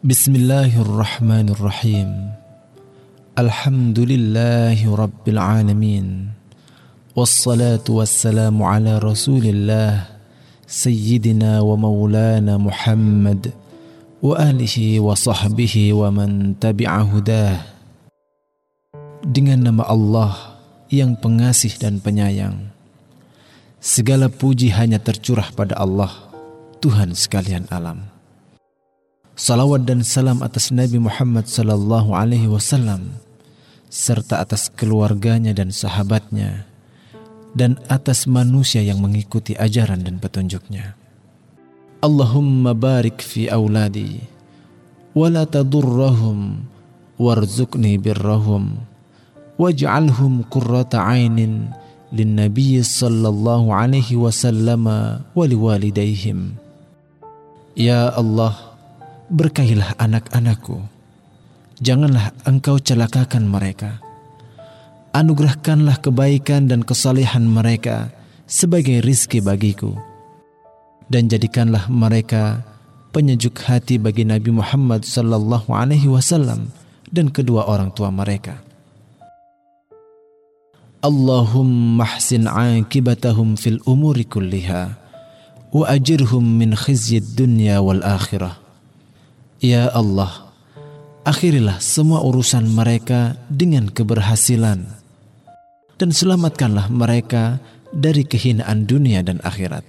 Bismillahirrahmanirrahim. Alhamdulillahi rabbil alamin. Wassalatu wassalamu Muhammad wa alihi wa. Dengan nama Allah yang pengasih dan penyayang. Segala puji hanya tercurah pada Allah, Tuhan sekalian alam. Salawat dan salam atas Nabi Muhammad sallallahu alaihi wasallam serta atas keluarganya dan sahabatnya dan atas manusia yang mengikuti ajaran dan petunjuknya. Allahumma barik fi auladi wa la tadurrahum warzuqni birrahum waj'alhum qurrata 'ainin lin nabiy sallallahu alaihi wasallam wa liwalidayhim. Ya Allah, Berkahilah anak-anakku. Janganlah engkau celakakan mereka. Anugerahkanlah kebaikan dan kesalehan mereka sebagai rizki bagiku. Dan jadikanlah mereka penyejuk hati bagi Nabi Muhammad sallallahu alaihi wasallam dan kedua orang tua mereka. Allahumma ahsin aqibatahum fil umuri kulliha wa ajirhum min khizyid dunya wal akhirah. Ya Allah, akhirilah semua urusan mereka dengan keberhasilan dan selamatkanlah mereka dari kehinaan dunia dan akhirat.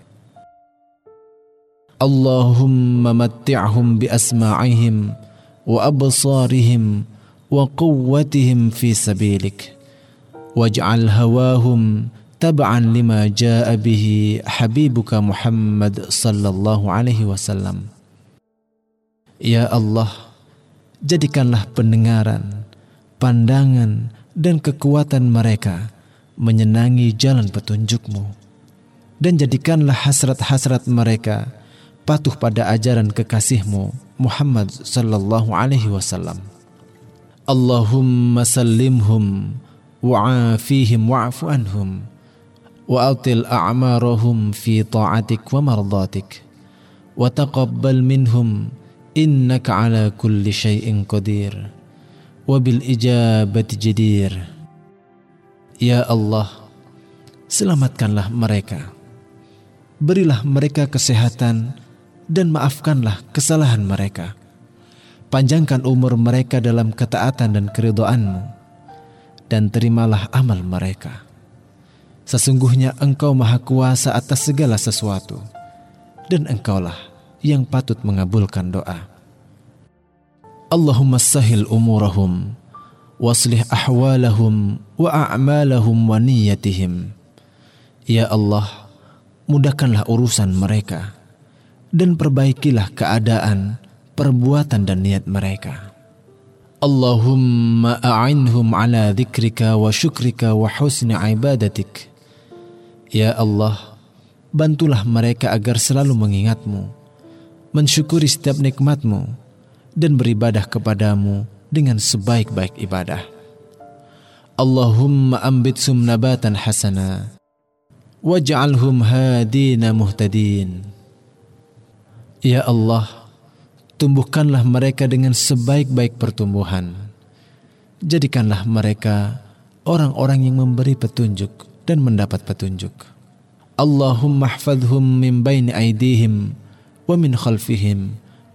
Allahumma matti'hum bi asma'ihim wa absarihim wa quwwatihim fi sabilik waj'al hawahum tab'an lima ja'a bihi habibuka Muhammad sallallahu alaihi wasallam. Ya Allah, jadikanlah pendengaran, pandangan, dan kekuatan mereka menyenangi jalan petunjukmu. Dan jadikanlah hasrat-hasrat mereka patuh pada ajaran kekasihmu Muhammad sallallahu alaihi wasallam. Allahumma sallimhum wa'afihim wa'fu anhum wa'atil a'marahum fi ta'atik wa mardatik wa taqabbal minhum innaka ala kulli syai'in qadir. Wa bil ijabati jadir. Ya Allah selamatkanlah mereka. Berilah mereka kesehatan dan maafkanlah kesalahan mereka. Panjangkan umur mereka dalam ketaatan dan keridhaanmu dan terimalah amal mereka. Sesungguhnya engkau maha kuasa atas segala sesuatu dan engkaulah yang patut mengabulkan doa. Allahumma sahil umurahum waslih ahwalahum wa a'malahum wa niyatihim. Ya Allah, mudahkanlah urusan mereka dan perbaikilah keadaan, perbuatan dan niat mereka. Allahumma a'inhum ala dzikrika wa syukrika wa husni ibadatik. Ya Allah, bantulah mereka agar selalu mengingatmu mensyukuri setiap nikmatmu, dan beribadah kepadamu dengan sebaik-baik ibadah. Allahumma ambit sumnabatan hasana, waj'alhum hadina muhtadin. Ya Allah, tumbuhkanlah mereka dengan sebaik-baik pertumbuhan. Jadikanlah mereka orang-orang yang memberi petunjuk dan mendapat petunjuk. Allahumma hafadhum min baini aidihim ومن خلفهم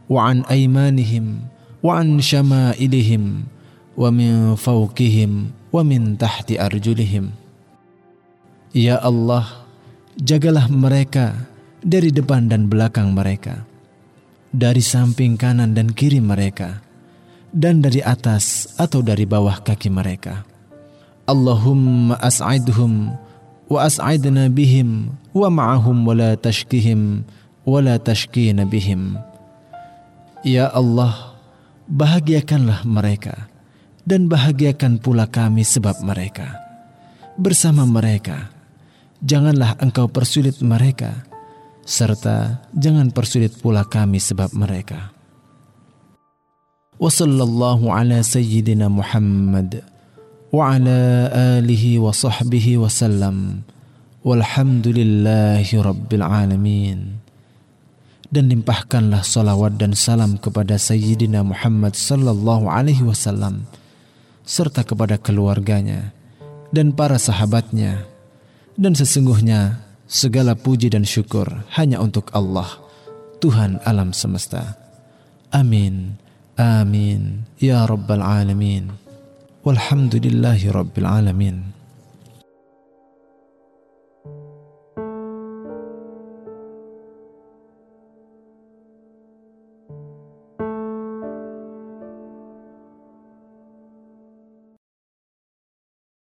وعن أيمانهم وعن شمائلهم ومن فوقهم ومن تحت أرجلهم يا الله jagalah mereka dari depan dan belakang mereka dari samping kanan dan kiri mereka dan dari atas atau dari bawah kaki mereka. Allahumma as'idhum wa as'idna bihim wa ma'ahum wa la tashkihim wala tashkina bihim. Ya Allah, bahagiakanlah mereka dan bahagiakan pula kami sebab mereka. Bersama mereka, janganlah engkau persulit mereka, serta jangan persulit pula kami sebab mereka. Wassallallahu ala sayyidina Muhammad wa ala alihi wa sahbihi wa sallam. Walhamdulillahi rabbil alamin. Dan limpahkanlah salawat dan salam kepada Sayyidina Muhammad sallallahu alaihi wasallam serta kepada keluarganya dan para sahabatnya. Dan sesungguhnya segala puji dan syukur hanya untuk Allah Tuhan alam semesta. Amin. Amin. Ya rabbal alamin. Walhamdulillahi rabbil alamin